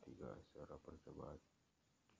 particulars